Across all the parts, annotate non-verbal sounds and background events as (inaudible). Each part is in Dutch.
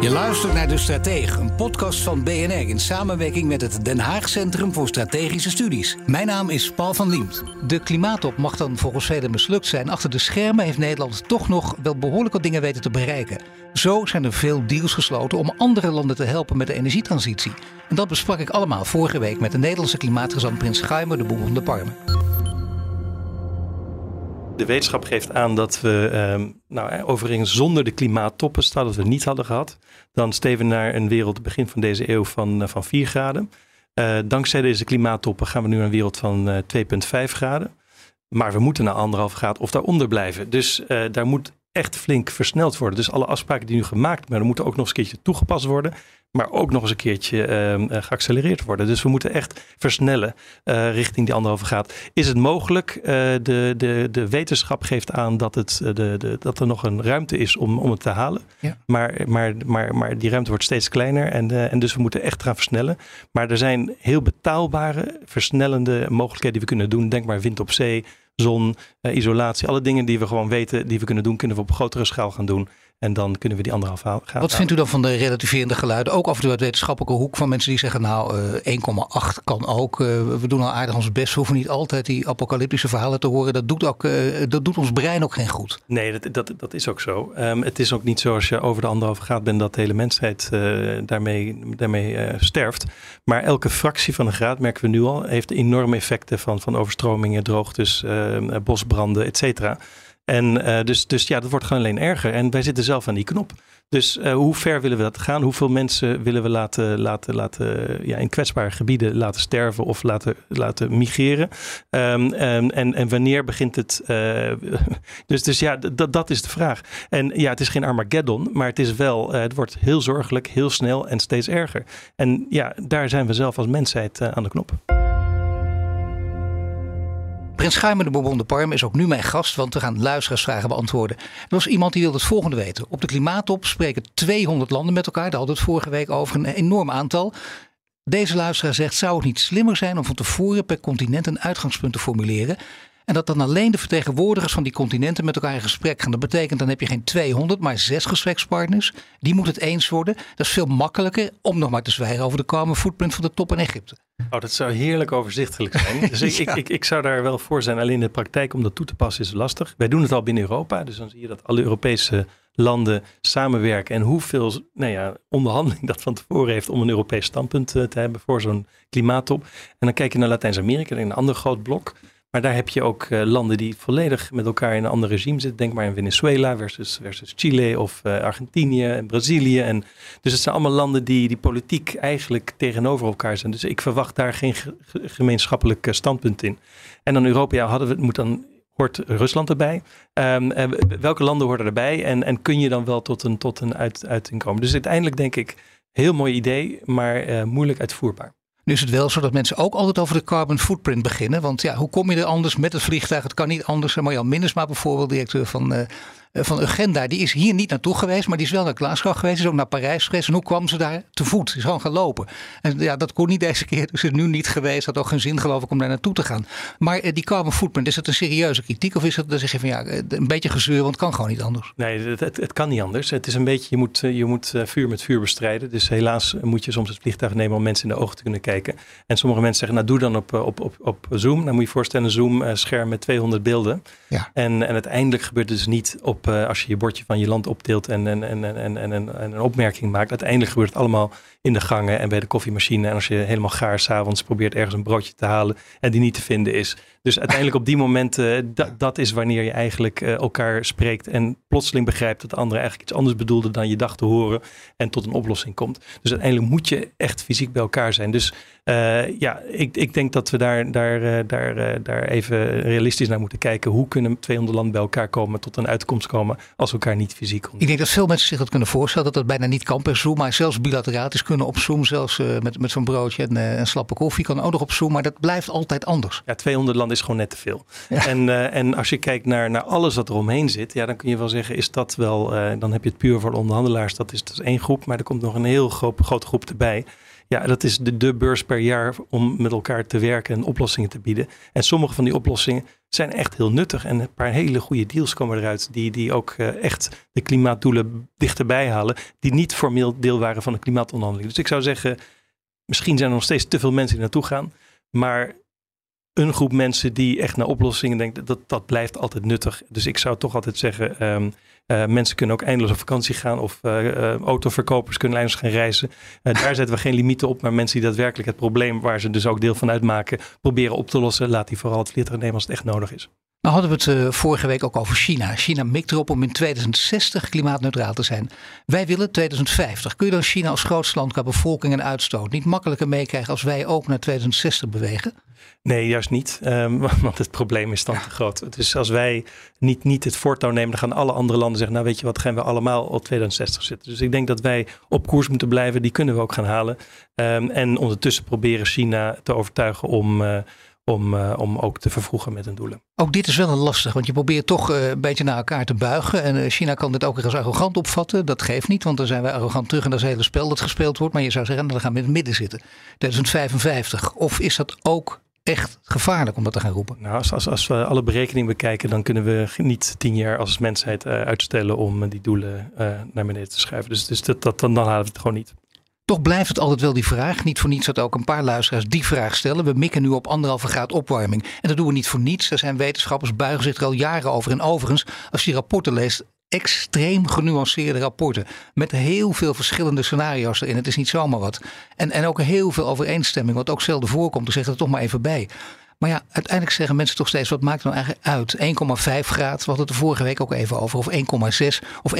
Je luistert naar De Stratege, een podcast van BNR in samenwerking met het Den Haag Centrum voor Strategische Studies. Mijn naam is Paul van Liemt. De klimaattop mag dan volgens velen mislukt zijn. Achter de schermen heeft Nederland toch nog wel behoorlijk wat dingen weten te bereiken. Zo zijn er veel deals gesloten om andere landen te helpen met de energietransitie. En dat besprak ik allemaal vorige week met de Nederlandse klimaatgezant Prins Gaimer de Boer van de Parmen de wetenschap geeft aan dat we, ehm, nou, overigens zonder de klimaattoppen, stel dat we niet hadden gehad, dan steven naar een wereld begin van deze eeuw van, uh, van 4 graden. Uh, dankzij deze klimaattoppen gaan we nu naar een wereld van uh, 2,5 graden. Maar we moeten naar anderhalf graad of daaronder blijven. Dus daar moet echt flink versneld worden. Dus alle afspraken die nu gemaakt worden, moeten ook nog eens een keertje toegepast worden maar ook nog eens een keertje uh, geaccelereerd worden. Dus we moeten echt versnellen uh, richting die anderhalve graad. Is het mogelijk? Uh, de, de, de wetenschap geeft aan dat, het, de, de, dat er nog een ruimte is om, om het te halen. Ja. Maar, maar, maar, maar die ruimte wordt steeds kleiner en, en dus we moeten echt gaan versnellen. Maar er zijn heel betaalbare, versnellende mogelijkheden die we kunnen doen. Denk maar wind op zee, zon, isolatie. Alle dingen die we gewoon weten, die we kunnen doen, kunnen we op grotere schaal gaan doen. En dan kunnen we die anderhalf gaan. Wat vindt u dan van de relativerende geluiden? Ook af en toe uit wetenschappelijke hoek van mensen die zeggen: Nou, uh, eh, 1,8 kan ook. Uh, we doen al aardig ons best. We hoeven niet altijd die apocalyptische verhalen te horen. Dat doet, ook, uh, dat doet ons brein ook geen goed. Nee, dat, dat, dat is ook zo. Um, het is ook niet zo als je over de anderhalf gaat bent dat de hele mensheid daarmee, daarmee sterft. Maar elke fractie van een graad, merken we nu al, heeft enorme effecten van, van overstromingen, droogtes, bosbranden, et cetera. En uh, dus, dus ja, dat wordt gewoon alleen erger. En wij zitten zelf aan die knop. Dus uh, hoe ver willen we dat gaan? Hoeveel mensen willen we laten, laten, laten ja, in kwetsbare gebieden laten sterven of laten, laten migreren? Um, en, en, wanneer begint het? Uh, (laughs) dus, dus ja, dat is de vraag. En ja, het is geen Armageddon, maar het is wel, het wordt heel zorgelijk, heel snel en steeds erger. En ja, daar zijn we zelf als mensheid aan de knop. Prins Schuimer de Bourbon de Parme is ook nu mijn gast, want we gaan luisteraarsvragen beantwoorden. Er was iemand die wilde het volgende weten. Op de klimaattop spreken 200 landen met elkaar. Daar hadden we het vorige week over een enorm aantal. Deze luisteraar zegt: zou het niet slimmer zijn om van tevoren per continent een uitgangspunt te formuleren? En dat dan alleen de vertegenwoordigers van die continenten met elkaar in gesprek gaan. Dat betekent dan heb je geen 200, maar zes gesprekspartners. Die moeten het eens worden. Dat is veel makkelijker om nog maar te zwijgen over de carbon footprint van de top in Egypte. Oh, dat zou heerlijk overzichtelijk zijn. (laughs) Dus ik, ik, ik, zou daar wel voor zijn. Alleen in de praktijk om dat toe te passen is lastig. Wij doen het al binnen Europa. Dus dan zie je dat alle Europese landen samenwerken. En hoeveel nou ja, onderhandeling dat van tevoren heeft om een Europees standpunt eh, te hebben voor zo'n klimaattop. En dan kijk je naar Latijns-Amerika, een ander groot blok. Maar daar heb je ook uh, landen die volledig met elkaar in een ander regime zitten. Denk maar in Venezuela versus, versus Chile of uh, Argentinië en Brazilië. En, dus het zijn allemaal landen die, die politiek eigenlijk tegenover elkaar zijn. Dus ik verwacht daar geen gemeenschappelijk uh, standpunt in. En dan Europa, ja, hadden we, moet dan, hoort Rusland erbij? Um, welke landen horen erbij? En, en kun je dan wel tot een, tot een uit, uiting komen? Dus uiteindelijk denk ik, heel mooi idee, maar moeilijk uitvoerbaar. Nu is het wel zo dat mensen ook altijd over de carbon footprint beginnen. Want ja, hoe kom je er anders met het vliegtuig? Het kan niet anders. Marjan Minnesma bijvoorbeeld, directeur van, uh, van Agenda, die is hier niet naartoe geweest. Maar die is wel naar Glasgow geweest. Is ook naar Parijs geweest. En hoe kwam ze daar? Te voet. Is gewoon gaan lopen. En ja, dat kon niet deze keer. Dus is nu niet geweest. Had ook geen zin geloof ik om daar naartoe te gaan. Maar uh, die carbon footprint, is dat een serieuze kritiek? Of is het, dan zeg je van ja, een beetje gezeur, want het kan gewoon niet anders? Nee, het, het, het kan niet anders. Het is een beetje, je moet, je moet vuur met vuur bestrijden. Dus helaas moet je soms het vliegtuig nemen om mensen in de ogen te kunnen kijken. En sommige mensen zeggen, nou doe dan op, op, op, op Zoom. Dan moet je voorstellen, een Zoom-scherm met 200 beelden. Ja. En, en uiteindelijk gebeurt het dus niet op als je je bordje van je land optilt en, en, en, en, en, en, en een opmerking maakt. Uiteindelijk gebeurt het allemaal in de gangen en bij de koffiemachine. En als je helemaal gaar s'avonds probeert ergens een broodje te halen en die niet te vinden is. Dus uiteindelijk op die momenten, uh, dat is wanneer je eigenlijk uh, elkaar spreekt en plotseling begrijpt dat de andere eigenlijk iets anders bedoelde dan je dacht te horen en tot een oplossing komt. Dus uiteindelijk moet je echt fysiek bij elkaar zijn. Dus uh, ja, ik, ik denk dat we daar, daar, daar, daar even realistisch naar moeten kijken. Hoe kunnen 200 landen bij elkaar komen tot een uitkomst komen als we elkaar niet fysiek ontmoeten? Ik denk dat veel mensen zich dat kunnen voorstellen, dat dat bijna niet kan per Zoom, maar zelfs bilateraal is kunnen op Zoom, zelfs met, met zo'n broodje en een slappe koffie kan ook nog op Zoom, maar dat blijft altijd anders. Ja, 200 landen is gewoon net te veel. En, uh, en als je kijkt naar, naar alles wat er omheen zit, ja, dan kun je wel zeggen, is dat wel, uh, dan heb je het puur voor onderhandelaars, dat is, dat is één groep, maar er komt nog een heel groot, grote groep erbij Ja, dat is de, de beurs per jaar om met elkaar te werken en oplossingen te bieden. En sommige van die oplossingen zijn echt heel nuttig. En een paar hele goede deals komen eruit. Die, die ook uh, echt de klimaatdoelen dichterbij halen. Die niet formeel deel waren van de klimaatonderhandeling. Dus ik zou zeggen, misschien zijn er nog steeds te veel mensen die naartoe gaan. Maar een groep mensen die echt naar oplossingen denkt, dat, dat blijft altijd nuttig. Dus ik zou toch altijd zeggen, um, uh, mensen kunnen ook eindeloos op vakantie gaan of uh, uh, autoverkopers kunnen eindeloos gaan reizen. daar (laughs) zetten we geen limieten op, maar mensen die daadwerkelijk het probleem waar ze dus ook deel van uitmaken, proberen op te lossen, laat die vooral het vliegtuig nemen als het echt nodig is. Nou hadden we het vorige week ook over China. China mikt erop om in 2060 klimaatneutraal te zijn. Wij willen 2050. Kun je dan China als grootste land qua bevolking en uitstoot niet makkelijker meekrijgen als wij ook naar 2060 bewegen? Nee, juist niet. Um, (laughs) want het probleem is dan te groot. Dus als wij niet, niet het voortouw nemen, dan gaan alle andere landen zeggen: Nou, weet je wat, gaan we allemaal op 2060 zitten. Dus ik denk dat wij op koers moeten blijven. Die kunnen we ook gaan halen. Um, en ondertussen proberen China te overtuigen om. Uh, om, uh, om ook te vervroegen met hun doelen. Ook dit is wel een lastig, want je probeert toch uh, een beetje naar elkaar te buigen. En uh, China kan dit ook weer als arrogant opvatten. Dat geeft niet, want dan zijn wij arrogant terug en dat is het hele spel dat gespeeld wordt. Maar je zou zeggen, nou, dan gaan we in het midden zitten. 2055. Of is dat ook echt gevaarlijk om dat te gaan roepen? Nou, als, als, als we alle berekeningen bekijken, dan kunnen we niet tien jaar als mensheid uitstellen om die doelen naar beneden te schuiven. Dus, dus dat, dat, dan, dan halen we het gewoon niet. Toch blijft het altijd wel die vraag. Niet voor niets dat ook een paar luisteraars die vraag stellen. We mikken nu op anderhalve graad opwarming. En dat doen we niet voor niets. Er zijn wetenschappers buigen zich er al jaren over. En overigens, als je die rapporten leest, extreem genuanceerde rapporten. Met heel veel verschillende scenario's erin. Het is niet zomaar wat. En, en ook heel veel overeenstemming, wat ook zelden voorkomt. Ik zeg er toch maar even bij. Maar ja, uiteindelijk zeggen mensen toch steeds: wat maakt nou eigenlijk uit? 1,5 graad, we hadden het de vorige week ook even over. Of 1,6 of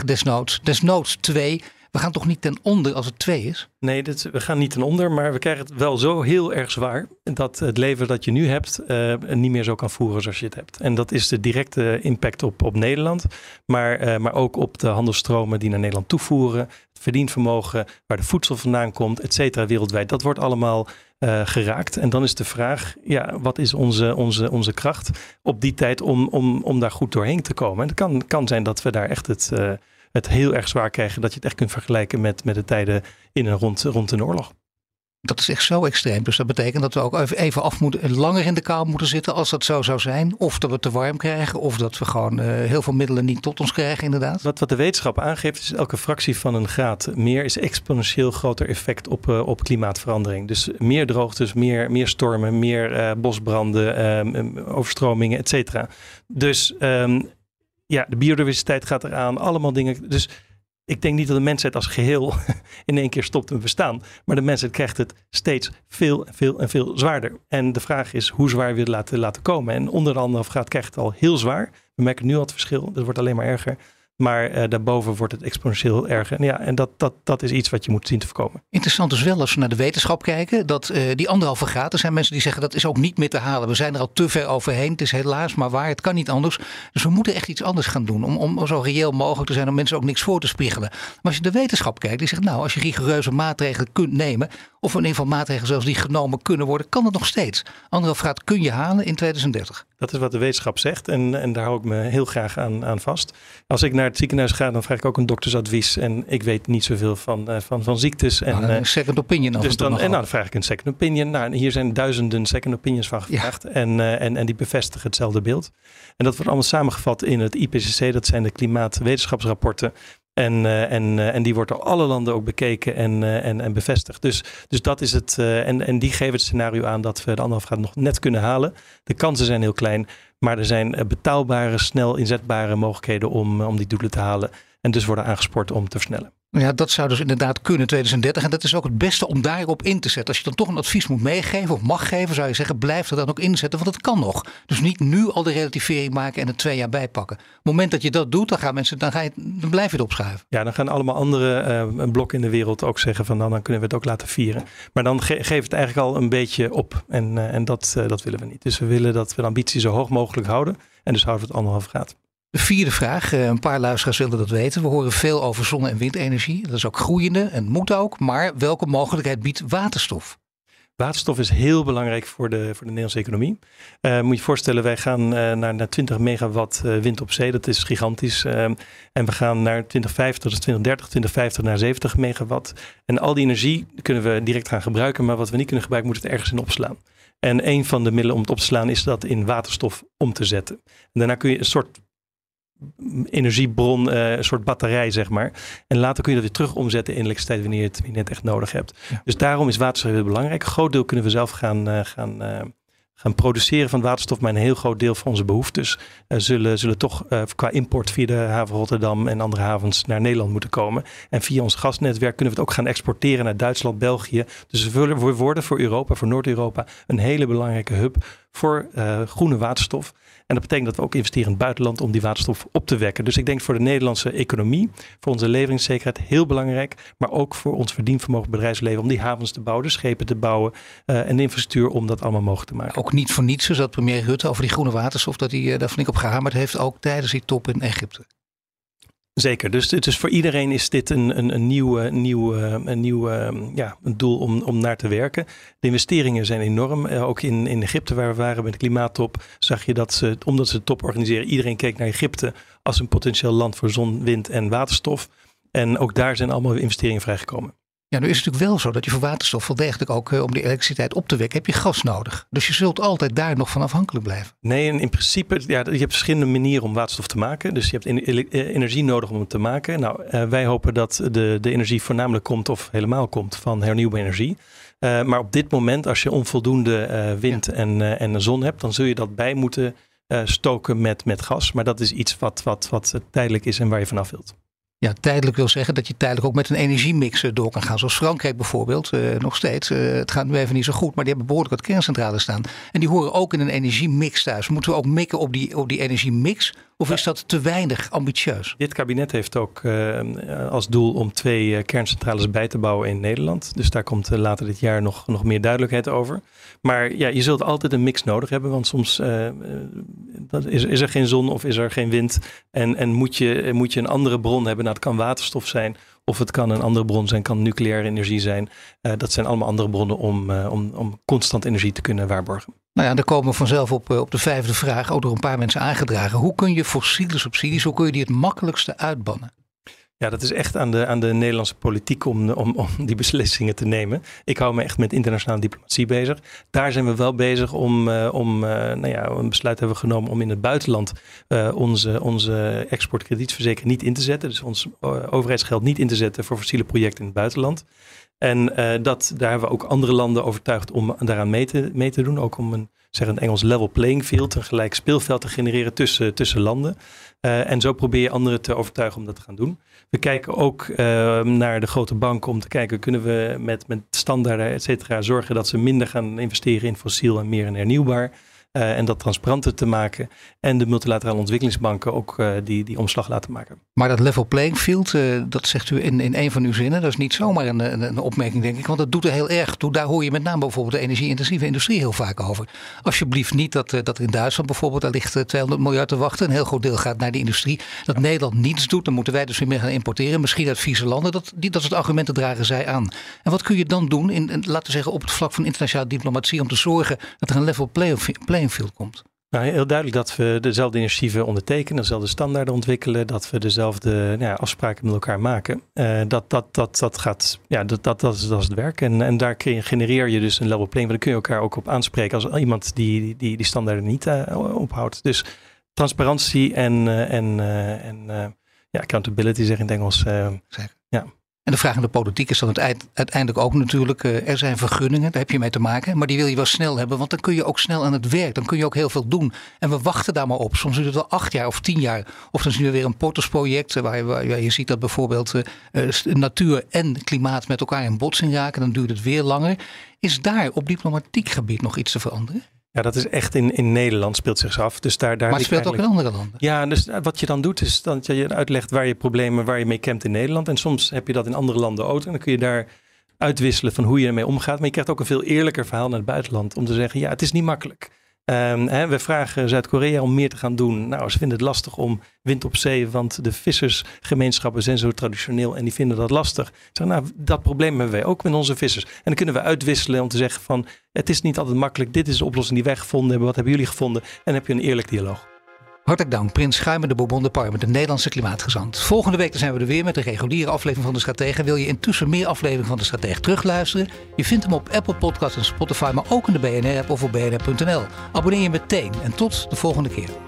1,8 desnoods. Desnoods 2. We gaan toch niet ten onder als het 2 is? Nee, we gaan niet ten onder, maar we krijgen het wel zo heel erg zwaar dat het leven dat je nu hebt uh, niet meer zo kan voeren zoals je het hebt. En dat is de directe impact op, op Nederland, maar, uh, maar ook op de handelsstromen die naar Nederland toevoeren, het verdienvermogen, waar de voedsel vandaan komt, et cetera, wereldwijd. Dat wordt allemaal uh, geraakt. En dan is de vraag, ja, wat is onze, onze, onze kracht op die tijd om, om, om daar goed doorheen te komen? En het kan, kan zijn dat we daar echt het het heel erg zwaar krijgen. Dat je het echt kunt vergelijken met, met de tijden in en rond, rond een oorlog. Dat is echt zo extreem. Dus dat betekent dat we ook even af moeten, langer in de kou moeten zitten als dat zo zou zijn. Of dat we te warm krijgen, of dat we gewoon uh, heel veel middelen niet tot ons krijgen, inderdaad. Wat, wat de wetenschap aangeeft, is elke fractie van een graad meer is exponentieel groter effect op, uh, op klimaatverandering. Dus meer droogtes, meer, meer stormen, meer uh, bosbranden, um, overstromingen, et cetera. Dus um, ja, de biodiversiteit gaat eraan, allemaal dingen. Dus ik denk niet dat de mensheid als geheel (laughs) in één keer stopt met bestaan. Maar de mensheid krijgt het steeds veel en veel en veel zwaarder. En de vraag is hoe zwaar we het laten, laten komen. En onder de anderhalf graad krijgt het al heel zwaar. We merken nu al het verschil. Dat wordt alleen maar erger. Maar uh, daarboven wordt het exponentieel erger. En, ja, en dat, dat, dat is iets wat je moet zien te voorkomen. Interessant is wel als we naar de wetenschap kijken. Dat uh, die anderhalve graad, er zijn mensen die zeggen dat is ook niet meer te halen. We zijn er al te ver overheen. Het is helaas maar waar. Het kan niet anders. Dus we moeten echt iets anders gaan doen. Om, om zo reëel mogelijk te zijn. Om mensen ook niks voor te spiegelen. Maar als je de wetenschap kijkt. Die zegt nou als je rigoureuze maatregelen kunt nemen. Of in ieder geval maatregelen zelfs die genomen kunnen worden. Kan het nog steeds. Anderhalve graad kun je halen in 2030. Dat is wat de wetenschap zegt en, en daar hou ik me heel graag aan, aan vast. Als ik naar het ziekenhuis ga, dan vraag ik ook een doktersadvies. En ik weet niet zoveel van, uh, van, van ziektes. En, nou, een second opinion. Dus dan, en nou, dan vraag ik een second opinion. Nou, hier zijn duizenden second opinions van gevraagd. Ja. En, uh, en, en die bevestigen hetzelfde beeld. En dat wordt allemaal samengevat in het IPCC. Dat zijn de klimaatwetenschapsrapporten. En, uh, en, uh, en die wordt door alle landen ook bekeken en, uh, en, en bevestigd. Dus, dus dat is het. en, en die geven het scenario aan dat we de anderhalf graad nog net kunnen halen. De kansen zijn heel klein. Maar er zijn betaalbare, snel inzetbare mogelijkheden om, om die doelen te halen. En dus worden aangespoord om te versnellen. Ja, dat zou dus inderdaad kunnen 2030. En dat is ook het beste om daarop in te zetten. Als je dan toch een advies moet meegeven of mag geven, zou je zeggen, blijf er dan ook inzetten. Want het kan nog. Dus niet nu al de relativering maken en er twee jaar bijpakken. Op het moment dat je dat doet, dan gaan mensen, dan, ga je, dan blijf je het opschuiven. Ja, dan gaan allemaal andere uh, blokken in de wereld ook zeggen van nou, dan kunnen we het ook laten vieren. Maar dan ge geeft het eigenlijk al een beetje op. En, uh, en dat, uh, dat willen we niet. Dus we willen dat we de ambitie zo hoog mogelijk houden. En dus houden we het anderhalf graad. De vierde vraag, een paar luisteraars willen dat weten. We horen veel over zonne- en windenergie. Dat is ook groeiende en moet ook. Maar welke mogelijkheid biedt waterstof? Waterstof is heel belangrijk voor de, voor de Nederlandse economie. Uh, moet je je voorstellen, wij gaan uh, naar, naar 20 megawatt wind op zee. Dat is gigantisch. en we gaan naar 2050, dus 2030, 2050 naar 70 megawatt. En al die energie kunnen we direct gaan gebruiken. Maar wat we niet kunnen gebruiken, moeten we het ergens in opslaan. En een van de middelen om het op te slaan is dat in waterstof om te zetten. En daarna kun je een soort energiebron, uh, een soort batterij, zeg maar. En later kun je dat weer terug omzetten in elektriciteit wanneer je het, wanneer je het echt nodig hebt. Dus daarom is waterstof heel belangrijk. Een groot deel kunnen we zelf gaan, uh, gaan, uh, gaan produceren van waterstof, maar een heel groot deel van onze behoeftes zullen, zullen toch qua import via de haven Rotterdam en andere havens naar Nederland moeten komen. En via ons gasnetwerk kunnen we het ook gaan exporteren naar Duitsland, België. Dus we worden voor Europa, voor Noord-Europa, een hele belangrijke hub voor groene waterstof. En dat betekent dat we ook investeren in het buitenland om die waterstof op te wekken. Dus ik denk voor de Nederlandse economie, voor onze leveringszekerheid heel belangrijk. Maar ook voor ons verdienvermogen bedrijfsleven om die havens te bouwen, de schepen te bouwen uh, en de infrastructuur om dat allemaal mogelijk te maken. Ook niet voor niets is dat premier Rutte over die groene waterstof, dat hij uh, daar ik op gehamerd heeft, ook tijdens die top in Egypte. Zeker, dus, dus voor iedereen is dit een, een, een nieuw, een nieuw ja, een doel om, om naar te werken. De investeringen zijn enorm. Uh, ook in, in Egypte waar we waren bij de klimaattop zag je dat ze, omdat ze de top organiseren, iedereen keek naar Egypte als een potentieel land voor zon, wind en waterstof. En ook daar zijn allemaal investeringen vrijgekomen. Ja, nu is het natuurlijk wel zo dat je voor waterstof wel degelijk ook uh, om die elektriciteit op te wekken, heb je gas nodig. Dus je zult altijd daar nog van afhankelijk blijven. Nee, en in principe, ja, je hebt verschillende manieren om waterstof te maken. Dus je hebt eh, energie nodig om het te maken. Nou, uh, wij hopen dat de, de energie voornamelijk komt of helemaal komt van hernieuwbare energie. Uh, maar op dit moment, als je onvoldoende wind ja. en, en zon hebt, dan zul je dat bij moeten stoken met, met gas. Maar dat is iets wat, wat, wat tijdelijk is en waar je vanaf wilt ja, tijdelijk wil zeggen dat je tijdelijk ook met een energiemix eh, door kan gaan. Zoals Frankrijk bijvoorbeeld, uh, nog steeds. Uh, het gaat nu even niet zo goed, maar die hebben behoorlijk wat kerncentrales staan. En die horen ook in een energiemix thuis. Moeten we ook mikken op die, op die energiemix? Of is dat te weinig ambitieus? Dit kabinet heeft ook uh, als doel om twee kerncentrales bij te bouwen in Nederland. Dus daar komt later dit jaar nog, nog meer duidelijkheid over. Maar ja, je zult altijd een mix nodig hebben, want soms is, is er geen zon of is er geen wind. En, en moet, je, moet je een andere bron hebben nou, het kan waterstof zijn, of het kan een andere bron zijn, kan nucleaire energie zijn. Dat zijn allemaal andere bronnen om, om, om constant energie te kunnen waarborgen. Nou ja, dan komen we vanzelf op, eh, op de vijfde vraag, ook door een paar mensen aangedragen. Hoe kun je fossiele subsidies, hoe kun je die het makkelijkste uitbannen? Ja, dat is echt aan de, aan de Nederlandse politiek om, om, om die beslissingen te nemen. Ik hou me echt met internationale diplomatie bezig. Daar zijn we wel bezig om, uh, om uh, nou ja, een besluit hebben genomen om in het buitenland onze, onze exportkredietverzekering niet in te zetten. Dus ons overheidsgeld niet in te zetten voor fossiele projecten in het buitenland. En dat, daar hebben we ook andere landen overtuigd om daaraan mee te, doen. Ook om een, zeg een Engels level playing field, een gelijk speelveld te genereren tussen, tussen landen. Uh, en zo probeer je anderen te overtuigen om dat te gaan doen. We kijken ook uh, naar de grote banken om te kijken, kunnen we met, met standaarden, et cetera, zorgen dat ze minder gaan investeren in fossiel en meer in hernieuwbaar. Uh, en dat transparanter te maken. En de multilaterale ontwikkelingsbanken ook uh, die, die omslag laten maken. Maar dat level playing field, uh, dat zegt u in, in een van uw zinnen. Dat is niet zomaar een, een, een, opmerking, denk ik. Want dat doet er heel erg toe. Daar hoor je met name bijvoorbeeld de energie-intensieve industrie heel vaak over. Alsjeblieft niet dat, dat in Duitsland bijvoorbeeld, daar ligt 200 miljard te wachten. Een heel groot deel gaat naar de industrie. Dat ja. Nederland niets doet, dan moeten wij dus weer meer gaan importeren. Misschien uit vieze landen. Dat, die, dat soort argumenten dragen zij aan. En wat kun je dan doen, in, laten we zeggen, op het vlak van internationale diplomatie, om te zorgen dat er een level playing field komt? Nou, heel duidelijk dat we dezelfde initiatieven ondertekenen, dezelfde standaarden ontwikkelen, dat we dezelfde nou ja, afspraken met elkaar maken. Uh, dat, dat, dat, dat gaat, ja, dat, dat, dat, is, dat is het werk. En, en daar genereer je dus een level playing, want dan kun je elkaar ook op aanspreken als iemand die die, die standaarden niet uh, ophoudt. Dus transparantie en, uh, en, en ja, accountability zeg in het Engels. Zeker. Ja. En de vraag aan de politiek is dan uiteindelijk ook natuurlijk, uh, er zijn vergunningen, daar heb je mee te maken. Maar die wil je wel snel hebben, want dan kun je ook snel aan het werk. Dan kun je ook heel veel doen. En we wachten daar maar op. Soms duurt het wel acht jaar of tien jaar. Of dan zien we weer een Portos-project, waar, je, waar je ziet dat bijvoorbeeld uh, natuur en klimaat met elkaar in botsing raken. Dan duurt het weer langer. Is daar op diplomatiek gebied nog iets te veranderen? Ja, dat is echt in, in Nederland speelt zich af. Dus daar, daar maar het speelt ook in andere landen. Ja, dus wat je dan doet is dat je uitlegt waar je problemen, waar je mee kent in Nederland. En soms heb je dat in andere landen ook. En dan kun je daar uitwisselen van hoe je ermee omgaat. Maar je krijgt ook een veel eerlijker verhaal naar het buitenland. Om te zeggen, ja, het is niet makkelijk. Ehm, hè, we vragen Zuid-Korea om meer te gaan doen. Nou, ze vinden het lastig om wind op zee, want de vissersgemeenschappen zijn zo traditioneel en die vinden dat lastig. Zeg, nou, dat probleem hebben wij ook met onze vissers. En dan kunnen we uitwisselen om te zeggen van, het is niet altijd makkelijk. Dit is de oplossing die wij gevonden hebben. Wat hebben jullie gevonden? En dan heb je een eerlijk dialoog. Hartelijk dank, Prins Schuimer de Bourbon de Parme, de Nederlandse klimaatgezant. Volgende week zijn we er weer met een reguliere aflevering van de Stratege. Wil je intussen meer afleveringen van de Stratege terugluisteren? Je vindt hem op Apple Podcasts en Spotify, maar ook in de BNR-app of op bnr.nl. Abonneer je meteen en tot de volgende keer.